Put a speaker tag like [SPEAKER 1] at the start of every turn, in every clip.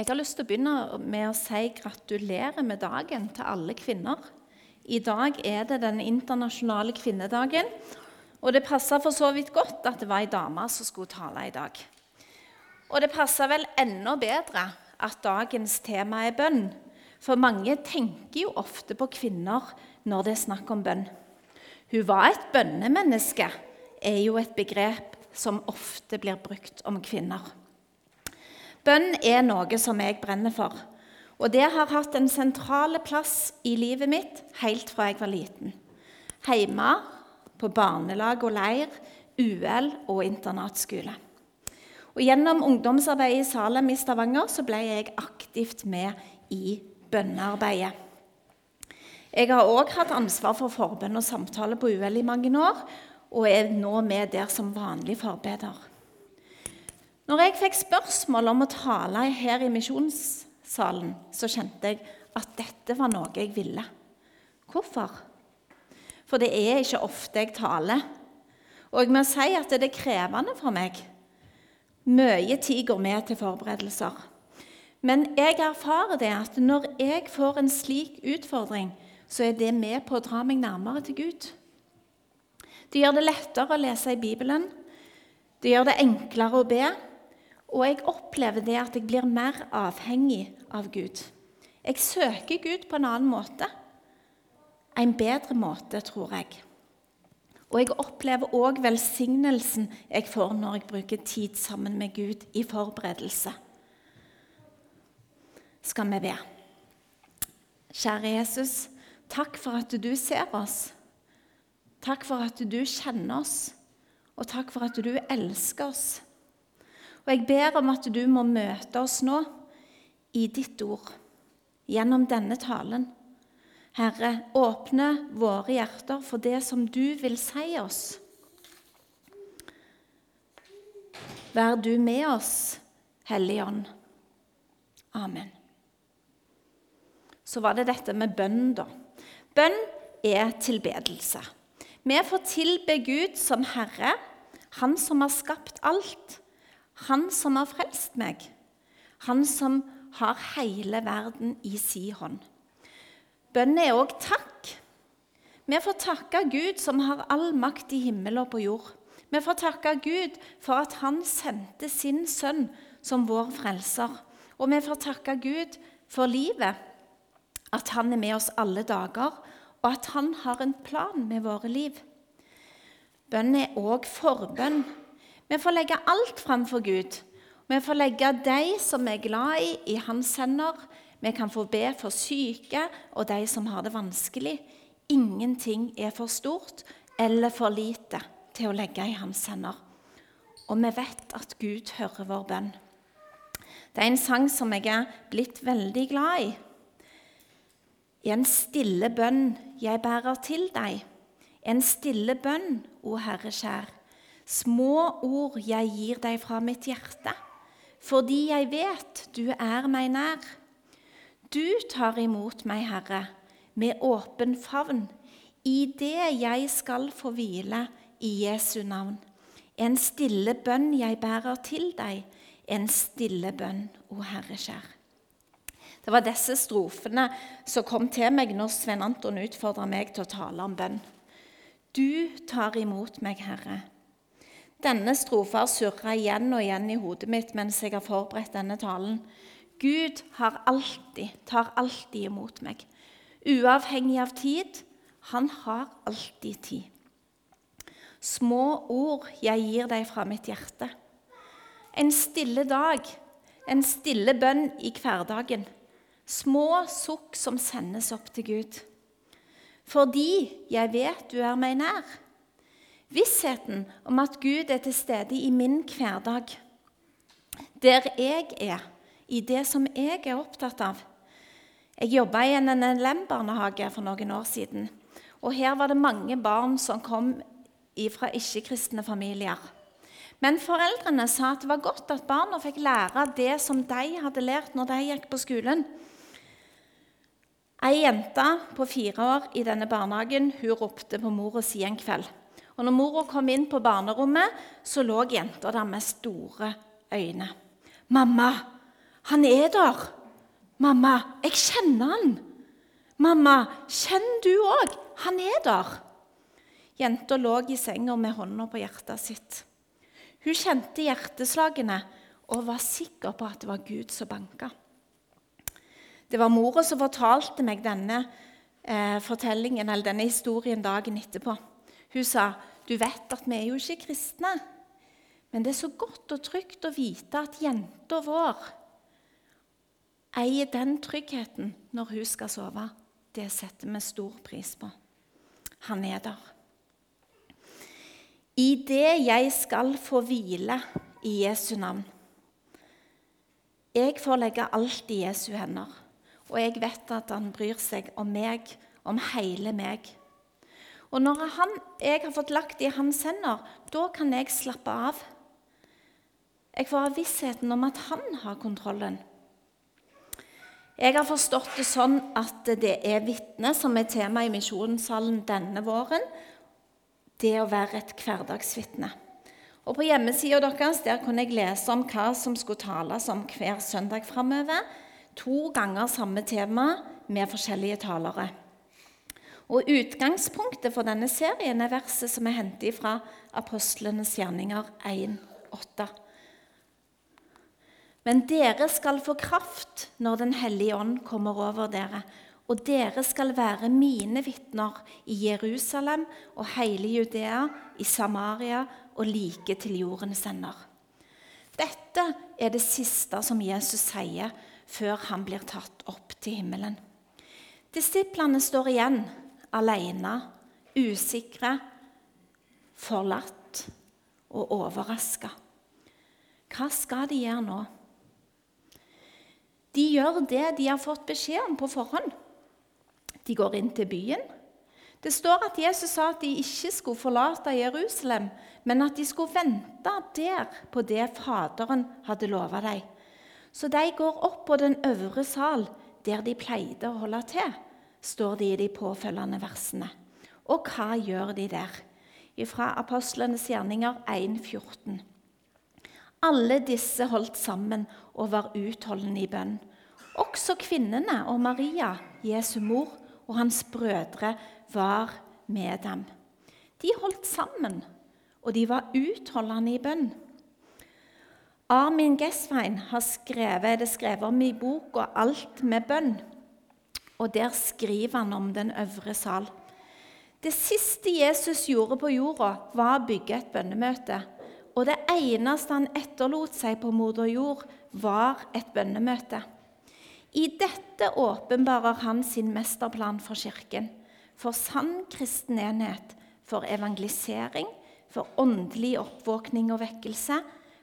[SPEAKER 1] Jeg har lyst til å begynne med å si gratulerer med dagen til alle kvinner. I dag er det den internasjonale kvinnedagen, og det passer for så vidt godt at det var ei dame som skulle tale i dag. Og det passer vel enda bedre at dagens tema er bønn, for mange tenker jo ofte på kvinner når det er snakk om bønn. Hun var et bønnemenneske, er jo et begrep som ofte blir brukt om kvinner. Bønn er noe som jeg brenner for, og det har hatt en sentral plass i livet mitt helt fra jeg var liten. Hjemme, på barnelag og leir, UL og internatskole. Og Gjennom ungdomsarbeidet i Salem i Stavanger så ble jeg aktivt med i bønnearbeidet. Jeg har òg hatt ansvar for forbønn og samtale på UL i mange år, og er nå med der som vanlig forbeder. Når jeg fikk spørsmål om å tale her i misjonssalen, så kjente jeg at dette var noe jeg ville. Hvorfor? For det er ikke ofte jeg taler. Og jeg må si at det er krevende for meg. Mye tid går med til forberedelser. Men jeg erfarer det at når jeg får en slik utfordring, så er det med på å dra meg nærmere til Gud. Det gjør det lettere å lese i Bibelen. Det gjør det enklere å be. Og jeg opplever det at jeg blir mer avhengig av Gud. Jeg søker Gud på en annen måte. En bedre måte, tror jeg. Og jeg opplever òg velsignelsen jeg får når jeg bruker tid sammen med Gud i forberedelse. Skal vi be? Kjære Jesus, takk for at du ser oss. Takk for at du kjenner oss, og takk for at du elsker oss. Og jeg ber om at du må møte oss nå i ditt ord, gjennom denne talen. Herre, åpne våre hjerter for det som du vil si oss. Vær du med oss, Hellige Ånd. Amen. Så var det dette med bønn, da. Bønn er tilbedelse. Vi får tilbe Gud som Herre, Han som har skapt alt. Han som har frelst meg, han som har hele verden i si hånd. Bønnen er òg takk. Vi får takke Gud som har all makt i himmel og på jord. Vi får takke Gud for at han sendte sin sønn som vår frelser. Og vi får takke Gud for livet, at han er med oss alle dager, og at han har en plan med våre liv. Bønnen er òg forbønn. Vi får legge alt framfor Gud. Vi får legge de som vi er glad i, i hans hender. Vi kan få be for syke og de som har det vanskelig. Ingenting er for stort eller for lite til å legge i hans hender. Og vi vet at Gud hører vår bønn. Det er en sang som jeg er blitt veldig glad i. I en stille bønn jeg bærer til deg, en stille bønn, o Herre kjær. Små ord jeg gir deg fra mitt hjerte, fordi jeg vet du er meg nær. Du tar imot meg, Herre, med åpen favn, i det jeg skal få hvile i Jesu navn. En stille bønn jeg bærer til deg, en stille bønn, o Herre kjær. Det var disse strofene som kom til meg når Svein Anton utfordra meg til å tale om bønn. Du tar imot meg, Herre denne strofa surra igjen og igjen i hodet mitt mens jeg har forberedt denne talen. Gud har alltid, tar alltid imot meg. Uavhengig av tid. Han har alltid tid. Små ord jeg gir deg fra mitt hjerte. En stille dag, en stille bønn i hverdagen. Små sukk som sendes opp til Gud. Fordi jeg vet du er meg nær. Vissheten om at Gud er til stede i min hverdag, der jeg er, i det som jeg er opptatt av. Jeg jobba i en NLM-barnehage for noen år siden. og Her var det mange barn som kom fra ikke-kristne familier. Men foreldrene sa at det var godt at barna fikk lære det som de hadde lært når de gikk på skolen. Ei jente på fire år i denne barnehagen hun ropte på mora si en kveld. Og når mora kom inn på barnerommet, så lå jenta der med store øyne. 'Mamma, Han er der. Mamma, jeg kjenner han. Mamma, kjenner du òg? Han er der. Jenta lå i senga med hånda på hjertet sitt. Hun kjente hjerteslagene og var sikker på at det var Gud som banka. Det var mora som fortalte meg denne eh, eller denne historien dagen etterpå. Hun sa du vet at vi er jo ikke kristne, men det er så godt og trygt å vite at jenta vår eier den tryggheten når hun skal sove. Det setter vi stor pris på. Han er der. I det jeg skal få hvile i Jesu navn. Jeg får legge alt i Jesu hender. Og jeg vet at han bryr seg om meg, om hele meg. Og når han, jeg har fått lagt i hans hender, da kan jeg slappe av. Jeg får ha vissheten om at han har kontrollen. Jeg har forstått det sånn at det er vitne som er tema i Misjonssalen denne våren. Det å være et hverdagsvitne. Og På hjemmesida deres der kunne jeg lese om hva som skulle tales om hver søndag framover to ganger samme tema med forskjellige talere. Og Utgangspunktet for denne serien er verset som er hentet fra Apostlenes gjerninger 1,8. Men dere skal få kraft når Den hellige ånd kommer over dere, og dere skal være mine vitner i Jerusalem og hele Judea, i Samaria og like til jordens ender. Dette er det siste som Jesus sier før han blir tatt opp til himmelen. Disiplene står igjen alene, usikre, forlatt og overraska. Hva skal de gjøre nå? De gjør det de har fått beskjed om på forhånd. De går inn til byen. Det står at Jesus sa at de ikke skulle forlate Jerusalem, men at de skulle vente der på det Faderen hadde lova dem. Så de går opp på den øvre sal, der de pleide å holde til, står det i de påfølgende versene. Og hva gjør de der? Fra Apostlenes gjerninger 1,14. Alle disse holdt sammen og var utholdende i bønn. Også kvinnene og Maria, Jesu mor, og hans brødre var med dem. De holdt sammen, og de var utholdende i bønn. Armin Gessvein har skrevet, det skrevet om i boka 'Alt med bønn'. Og Der skriver han om den øvre sal. Det siste Jesus gjorde på jorda, var å bygge et bønnemøte. Og det eneste han etterlot seg på moder jord, var et bønnemøte. I dette åpenbarer han sin mesterplan for Kirken. For sann kristen enhet, for evangelisering, for åndelig oppvåkning og vekkelse,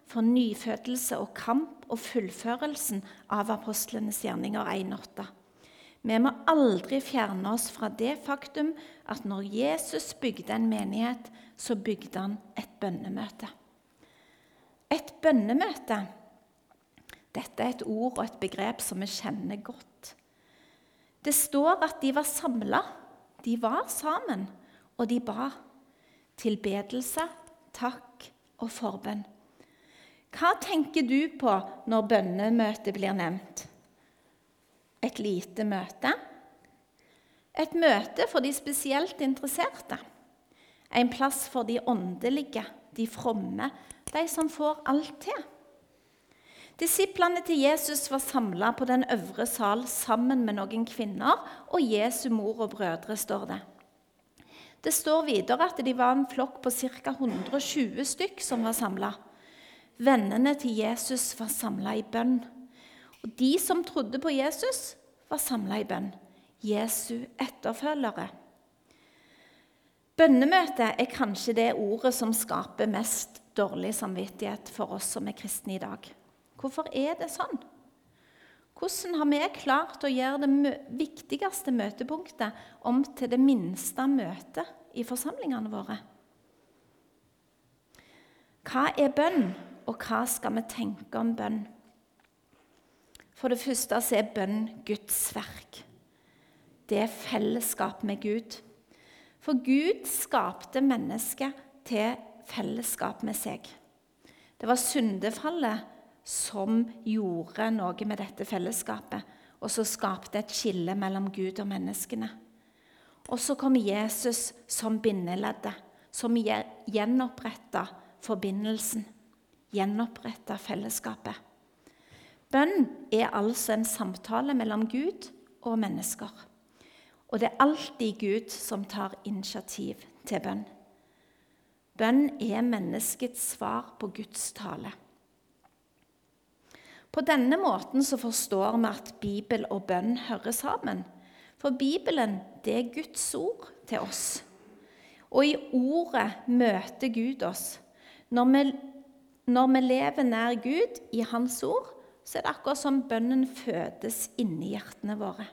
[SPEAKER 1] for nyfødelse og kamp og fullførelsen av apostlenes gjerninger 1.8. Vi må aldri fjerne oss fra det faktum at når Jesus bygde en menighet, så bygde han et bønnemøte. Et bønnemøte Dette er et ord og et begrep som vi kjenner godt. Det står at de var samla. De var sammen, og de ba. Tilbedelse, takk og forbønn. Hva tenker du på når bønnemøtet blir nevnt? Et lite møte? Et møte for de spesielt interesserte. En plass for de åndelige, de fromme, de som får alt til. Disiplene til Jesus var samla på den øvre sal sammen med noen kvinner, og Jesu mor og brødre, står det. Det står videre at de var en flokk på ca. 120 stykk som var samla. Vennene til Jesus var samla i bønn. Og de som trodde på Jesus, var samla i bønn. Jesu etterfølgere. Bønnemøte er kanskje det ordet som skaper mest dårlig samvittighet for oss som er kristne i dag. Hvorfor er det sånn? Hvordan har vi klart å gjøre det viktigste møtepunktet om til det minste møtet i forsamlingene våre? Hva er bønn? Og hva skal vi tenke om bønn? For det første så er bønn Guds verk. Det er fellesskap med Gud. For Gud skapte mennesket til fellesskap med seg. Det var syndefallet som gjorde noe med dette fellesskapet, og som skapte et skille mellom Gud og menneskene. Og så kom Jesus som bindeleddet, som gjenoppretta forbindelsen, gjenoppretta fellesskapet. Bønn er altså en samtale mellom Gud og mennesker. Og det er alltid Gud som tar initiativ til bønn. Bønn er menneskets svar på Guds tale. På denne måten så forstår vi at Bibel og bønn hører sammen. For Bibelen det er Guds ord til oss. Og i ordet møter Gud oss. Når vi, når vi lever nær Gud i Hans ord, så er det akkurat som bønnen fødes inni hjertene våre.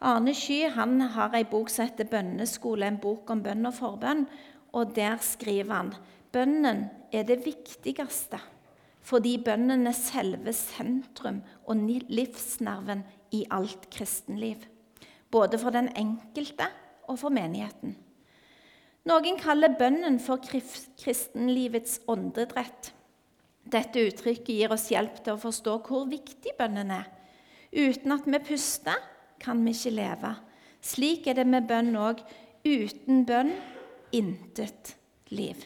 [SPEAKER 1] Arne Sky han har ei bok som heter 'Bønneskole', en bok om bønn og forbønn. Og Der skriver han bønnen er det viktigste fordi bønnen er selve sentrum og livsnerven i alt kristenliv. Både for den enkelte og for menigheten. Noen kaller bønnen for kristenlivets åndedrett. Dette uttrykket gir oss hjelp til å forstå hvor viktig bønnen er. Uten at vi puster, kan vi ikke leve. Slik er det med bønn òg. Uten bønn intet liv.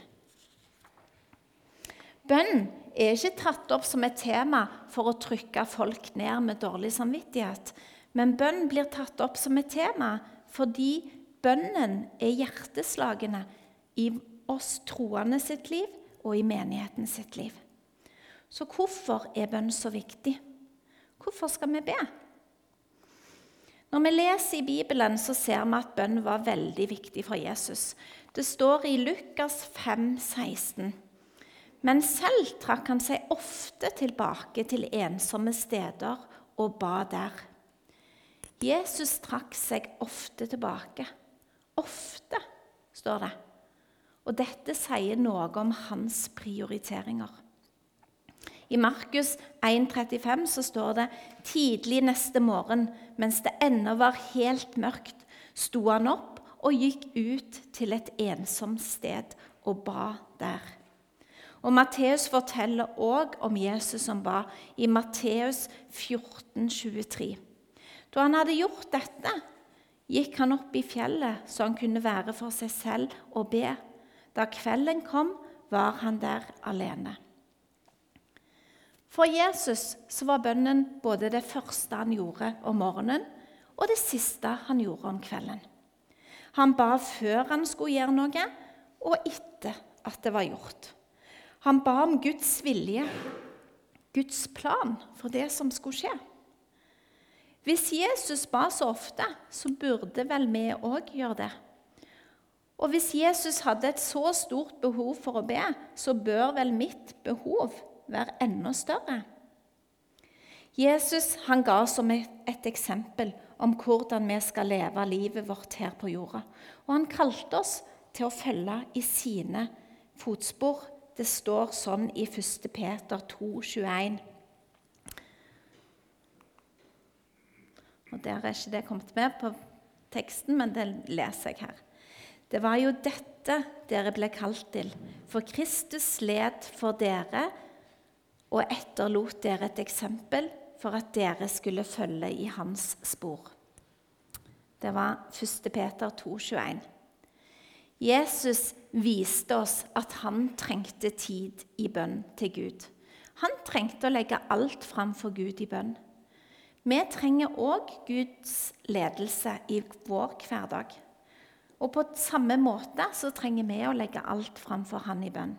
[SPEAKER 1] Bønn er ikke tatt opp som et tema for å trykke folk ned med dårlig samvittighet, men bønn blir tatt opp som et tema fordi bønnen er hjerteslagene i oss troende sitt liv og i menigheten sitt liv. Så hvorfor er bønn så viktig? Hvorfor skal vi be? Når vi leser i Bibelen, så ser vi at bønn var veldig viktig for Jesus. Det står i Lukas 5, 16. Men selv trakk han seg ofte tilbake til ensomme steder og ba der. Jesus trakk seg ofte tilbake. Ofte, står det. Og dette sier noe om hans prioriteringer. I Markus 1,35 så står det tidlig neste morgen, mens det ennå var helt mørkt, sto han opp og gikk ut til et ensomt sted og ba der. Og Matteus forteller òg om Jesus som ba i Matteus 14, 23. Da han hadde gjort dette, gikk han opp i fjellet så han kunne være for seg selv og be. Da kvelden kom, var han der alene. For Jesus så var bønnen både det første han gjorde om morgenen, og det siste han gjorde om kvelden. Han ba før han skulle gjøre noe, og etter at det var gjort. Han ba om Guds vilje, Guds plan for det som skulle skje. Hvis Jesus ba så ofte, så burde vel vi òg gjøre det. Og hvis Jesus hadde et så stort behov for å be, så bør vel mitt behov være enda større. Jesus han ga som et eksempel om hvordan vi skal leve livet vårt her på jorda. Og han kalte oss til å følge i sine fotspor det står sånn i 1. Peter 2, 21. Og Der er ikke det kommet med på teksten, men det leser jeg her. Det var jo dette dere ble kalt til, for Kristus led for dere og etterlot dere et eksempel for at dere skulle følge i hans spor. Det var 1. Peter 2, 21. Jesus viste oss at han trengte tid i bønn til Gud. Han trengte å legge alt fram for Gud i bønn. Vi trenger òg Guds ledelse i vår hverdag. Og på samme måte så trenger vi å legge alt fram for Han i bønn.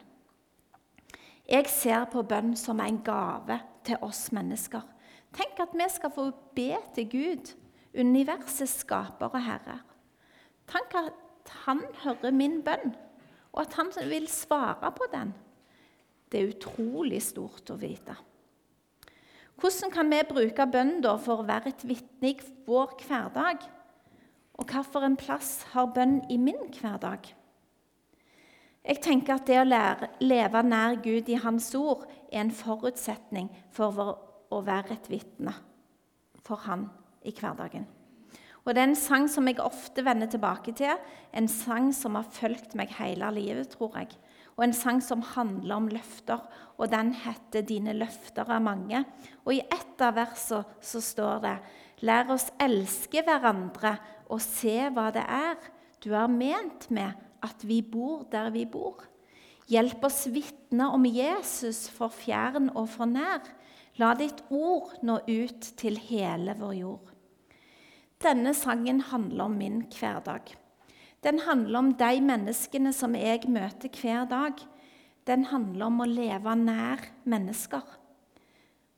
[SPEAKER 1] Jeg ser på bønn som en gave til oss mennesker. Tenk at vi skal få be til Gud, universets skaper og herre. Tenk at han hører min bønn, og at han vil svare på den. Det er utrolig stort å vite. Hvordan kan vi bruke bønn for å være et vitne i vår hverdag? Og hvilken plass har bønn i min hverdag? Jeg tenker at det å lære, leve nær Gud i Hans ord er en forutsetning for å være et vitne for Han i hverdagen. Og Det er en sang som jeg ofte vender tilbake til, en sang som har fulgt meg hele livet, tror jeg. og en sang som handler om løfter, og den heter 'Dine løfter er mange'. Og I ett av versene så står det 'Lær oss elske hverandre og se hva det er du er ment med at vi bor der vi bor'. Hjelp oss vitne om Jesus for fjern og for nær. La ditt ord nå ut til hele vår jord. Denne sangen handler om min hverdag. Den handler om de menneskene som jeg møter hver dag. Den handler om å leve nær mennesker.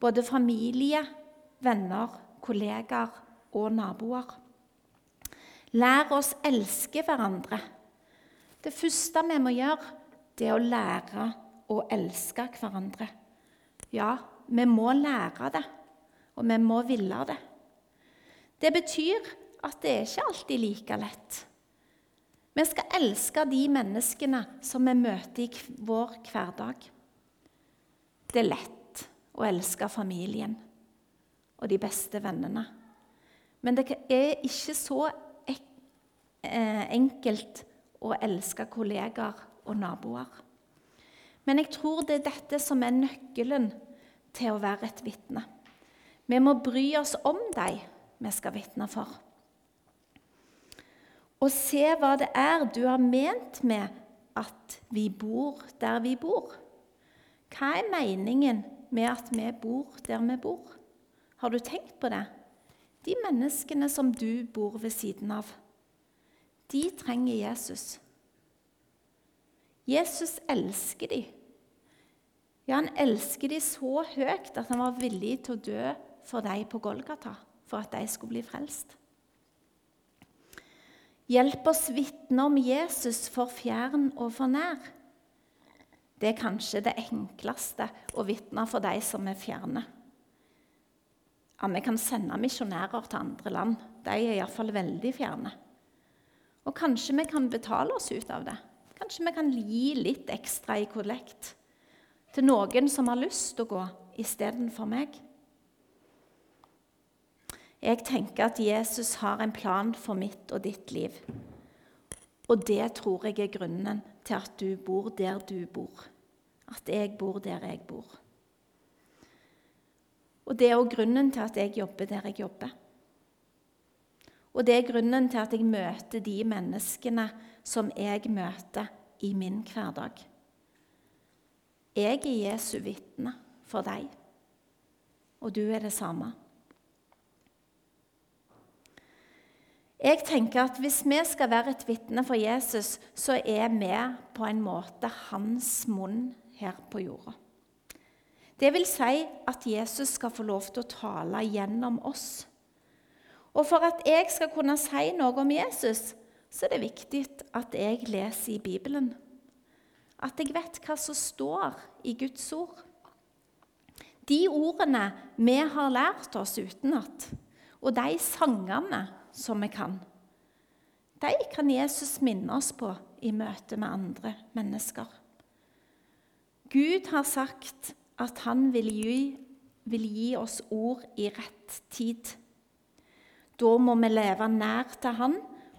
[SPEAKER 1] Både familie, venner, kollegaer og naboer. Lær oss elske hverandre. Det første vi må gjøre, det er å lære å elske hverandre. Ja, vi må lære det, og vi må ville det. Det betyr at det er ikke alltid like lett. Vi skal elske de menneskene som vi møter i vår hverdag. Det er lett å elske familien og de beste vennene. Men det er ikke så eh, enkelt å elske kollegaer og naboer. Men jeg tror det er dette som er nøkkelen til å være et vitne. Vi må bry oss om de vi skal vitne for og se hva det er du har ment med at vi bor der vi bor. Hva er meningen med at vi bor der vi bor? Har du tenkt på det? De menneskene som du bor ved siden av, de trenger Jesus. Jesus elsker dem. Ja, han elsker dem så høyt at han var villig til å dø for dem på Golgata, for at de skulle bli frelst. Hjelp oss vitne om Jesus for fjern og for nær. Det er kanskje det enkleste å vitne for de som er fjerne. Ja, Vi kan sende misjonærer til andre land. De er iallfall veldig fjerne. Og kanskje vi kan betale oss ut av det. Kanskje vi kan gi litt ekstra i kollekt til noen som har lyst til å gå istedenfor meg. Jeg tenker at Jesus har en plan for mitt og ditt liv. Og det tror jeg er grunnen til at du bor der du bor. At jeg bor der jeg bor. Og det er òg grunnen til at jeg jobber der jeg jobber. Og det er grunnen til at jeg møter de menneskene som jeg møter i min hverdag. Jeg er Jesu vitne for deg, og du er det samme. Jeg tenker at Hvis vi skal være et vitne for Jesus, så er vi på en måte hans munn her på jorda. Det vil si at Jesus skal få lov til å tale gjennom oss. Og For at jeg skal kunne si noe om Jesus, så er det viktig at jeg leser i Bibelen. At jeg vet hva som står i Guds ord. De ordene vi har lært oss utenat, og de sangene som vi kan. De kan Jesus minne oss på i møte med andre mennesker. Gud har sagt at han vil gi, vil gi oss ord i rett tid. Da må vi leve nær til han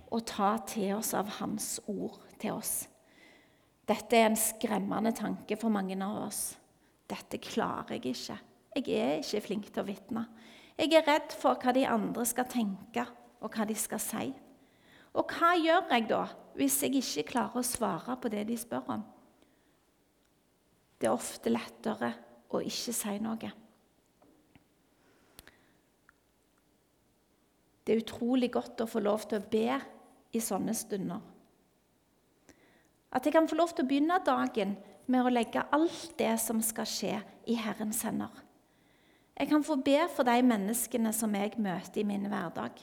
[SPEAKER 1] og ta til oss av hans ord til oss. Dette er en skremmende tanke for mange av oss. Dette klarer jeg ikke. Jeg er ikke flink til å vitne. Jeg er redd for hva de andre skal tenke og hva de skal si. Og hva gjør jeg da hvis jeg ikke klarer å svare på det de spør om? Det er ofte lettere å ikke si noe. Det er utrolig godt å få lov til å be i sånne stunder. At jeg kan få lov til å begynne dagen med å legge alt det som skal skje, i Herrens hender. Jeg kan få be for de menneskene som jeg møter i min hverdag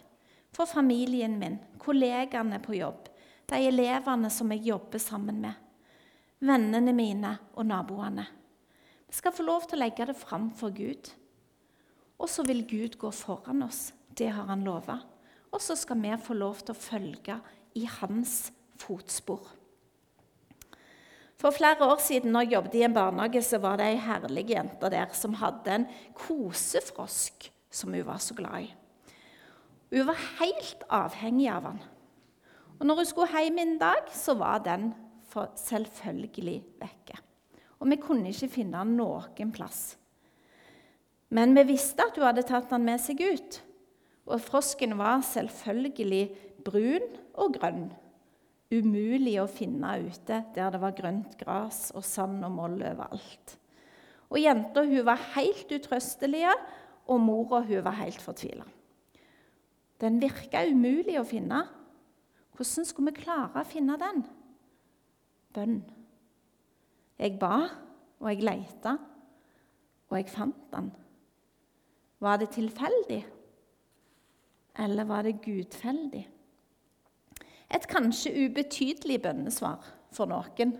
[SPEAKER 1] for familien min, kollegaene på jobb, de elevene som jeg jobber sammen med, vennene mine og naboene. Vi skal få lov til å legge det fram for Gud. Og så vil Gud gå foran oss. Det har han lova. Og så skal vi få lov til å følge i hans fotspor. For flere år siden når jeg jobbet i en barnehage, så var det ei herlig jente der som hadde en kosefrosk som hun var så glad i. Hun var helt avhengig av han. Og når hun skulle hjem en dag, så var den selvfølgelig vekke. Og vi kunne ikke finne han noen plass. Men vi visste at hun hadde tatt han med seg ut. Og frosken var selvfølgelig brun og grønn. Umulig å finne ute der det var grønt gras og sand og moll overalt. Og jenta hun var helt utrøstelig, og mora hun var helt fortvila. Den virka umulig å finne. Hvordan skulle vi klare å finne den? Bønn. Jeg ba, og jeg leita, og jeg fant den. Var det tilfeldig, eller var det gudfeldig? Et kanskje ubetydelig bønnesvar for noen,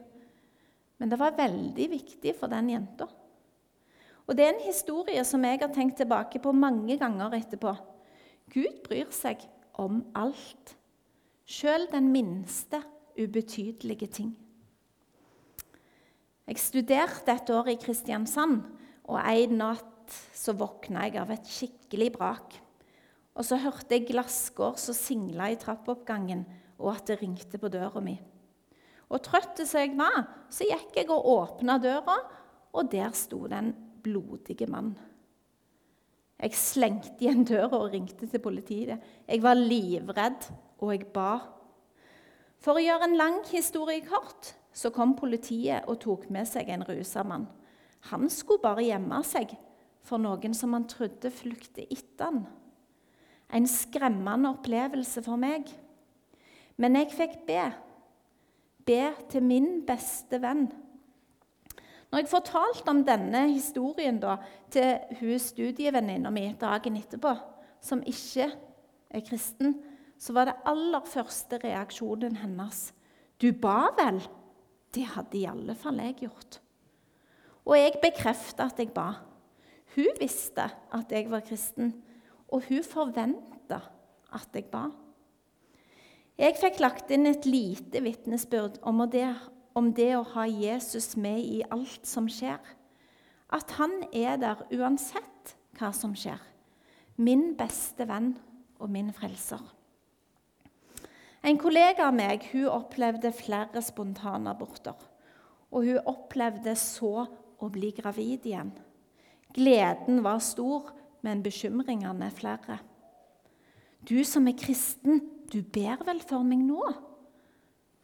[SPEAKER 1] men det var veldig viktig for den jenta. Og Det er en historie som jeg har tenkt tilbake på mange ganger etterpå. Gud bryr seg om alt, sjøl den minste ubetydelige ting. Jeg studerte et år i Kristiansand, og en natt så våkna jeg av et skikkelig brak. Og så hørte jeg glasskår som singla i trappoppgangen, og at det ringte på døra mi. Og trøtt som jeg var, så gikk jeg og åpna døra, og der sto den blodige mannen. Jeg slengte igjen døra og ringte til politiet. Jeg var livredd, og jeg ba. For å gjøre en lang historie kort så kom politiet og tok med seg en rusa mann. Han skulle bare gjemme seg for noen som han trodde flykte etter han. En skremmende opplevelse for meg. Men jeg fikk be. Be til min beste venn når jeg fortalte om denne historien da, til hun studievenninna mi dagen etterpå, som ikke er kristen, så var det aller første reaksjonen hennes Du ba vel? Det hadde i alle fall jeg gjort. Og jeg bekrefta at jeg ba. Hun visste at jeg var kristen, og hun forventa at jeg ba. Jeg fikk lagt inn et lite vitnesbyrd om det om det å ha Jesus med i alt som skjer. At han er der uansett hva som skjer. Min beste venn og min frelser. En kollega av meg hun opplevde flere spontanaborter. Og hun opplevde så å bli gravid igjen. Gleden var stor, men bekymringene er flere. Du som er kristen, du ber vel for meg nå?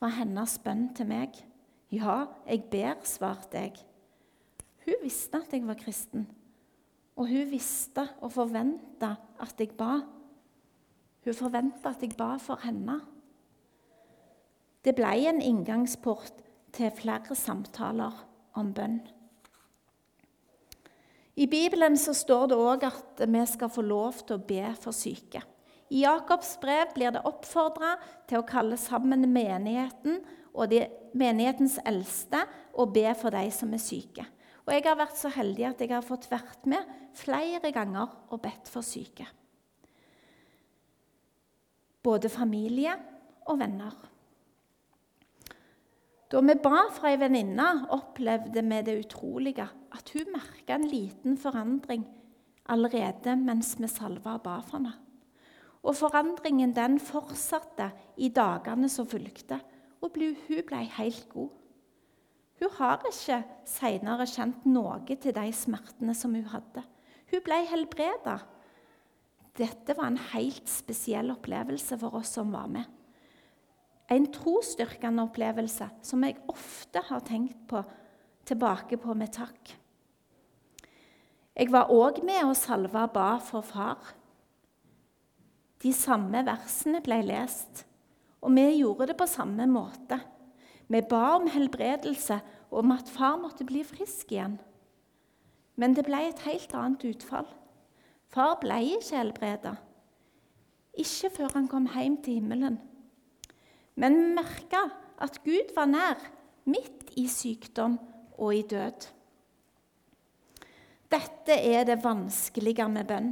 [SPEAKER 1] var hennes bønn til meg. Ja, jeg ber, svarte jeg. Hun visste at jeg var kristen, og hun visste og forventa at jeg ba. Hun forventa at jeg ba for henne. Det ble en inngangsport til flere samtaler om bønn. I Bibelen så står det òg at vi skal få lov til å be for syke. I Jakobs brev blir det oppfordra til å kalle sammen menigheten og de, menighetens eldste og be for de som er syke. Og Jeg har vært så heldig at jeg har fått vært med flere ganger og bedt for syke. Både familie og venner. Da vi ba fra ei venninne, opplevde vi det utrolige at hun merka en liten forandring allerede mens vi salva og ba for henne. Og forandringen den fortsatte i dagene som fulgte og hun ble helt god. Hun har ikke senere kjent noe til de smertene som hun hadde. Hun ble helbreda. Dette var en helt spesiell opplevelse for oss som var med. En trosstyrkende opplevelse som jeg ofte har tenkt på, tilbake på med takk. Jeg var òg med og salva ba for far. De samme versene ble lest. Og vi gjorde det på samme måte. Vi ba om helbredelse og om at far måtte bli frisk igjen. Men det ble et helt annet utfall. Far ble ikke helbreda. Ikke før han kom hjem til himmelen. Men merka at Gud var nær, midt i sykdom og i død. Dette er det vanskelige med bønn.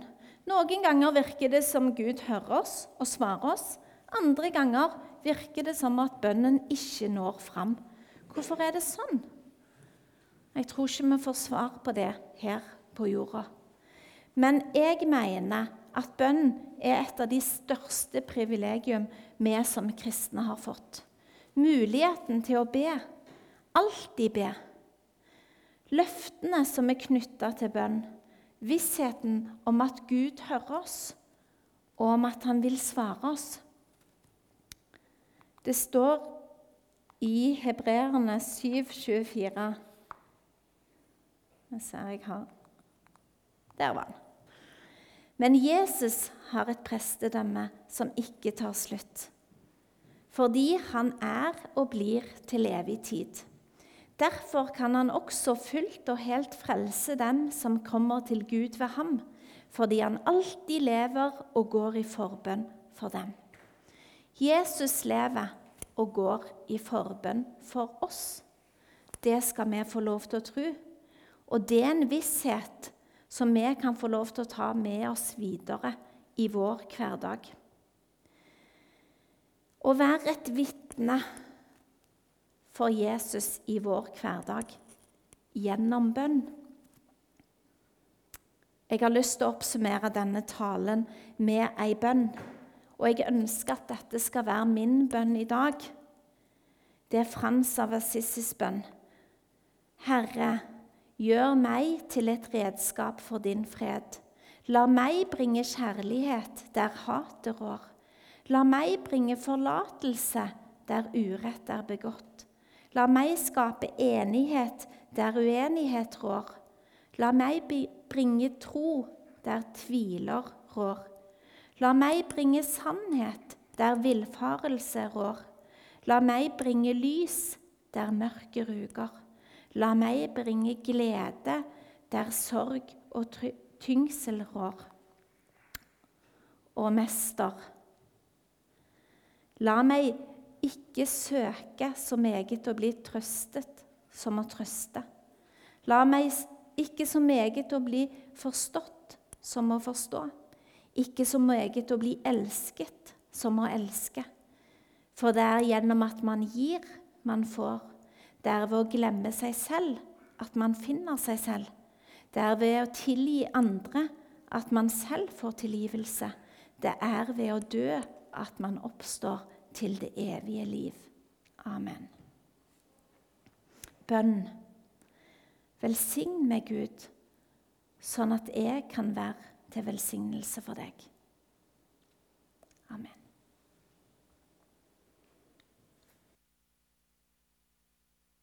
[SPEAKER 1] Noen ganger virker det som Gud hører oss og svarer oss. Andre ganger virker det som at bønnen ikke når fram. Hvorfor er det sånn? Jeg tror ikke vi får svar på det her på jorda. Men jeg mener at bønn er et av de største privilegium vi som kristne har fått. muligheten til å be, alltid be. Løftene som er knytta til bønn, vissheten om at Gud hører oss, og om at han vil svare oss. Det står i Hebreerne 7,24 Jeg ser jeg har Der var han. Men Jesus har et prestedømme som ikke tar slutt. Fordi han er og blir til evig tid. Derfor kan han også fullt og helt frelse dem som kommer til Gud ved ham, fordi han alltid lever og går i forbønn for dem. Jesus lever og går i forbønn for oss. Det skal vi få lov til å tro. Og det er en visshet som vi kan få lov til å ta med oss videre i vår hverdag. Å være et vitne for Jesus i vår hverdag gjennom bønn. Jeg har lyst til å oppsummere denne talen med ei bønn. Og jeg ønsker at dette skal være min bønn i dag. Det er Frans av Assisis bønn. Herre, gjør meg til et redskap for din fred. La meg bringe kjærlighet der hatet rår. La meg bringe forlatelse der urett er begått. La meg skape enighet der uenighet rår. La meg bringe tro der tviler rår. La meg bringe sannhet der villfarelse rår. La meg bringe lys der mørket ruger. La meg bringe glede der sorg og tyngsel rår. Og mester, la meg ikke søke så meget å bli trøstet som å trøste. La meg ikke så meget å bli forstått som å forstå ikke så meget å bli elsket som å elske. For det er gjennom at man gir, man får. Det er ved å glemme seg selv at man finner seg selv. Det er ved å tilgi andre at man selv får tilgivelse. Det er ved å dø at man oppstår til det evige liv. Amen. Bønn. Velsign meg, Gud, sånn at jeg kan være til velsignelse for deg.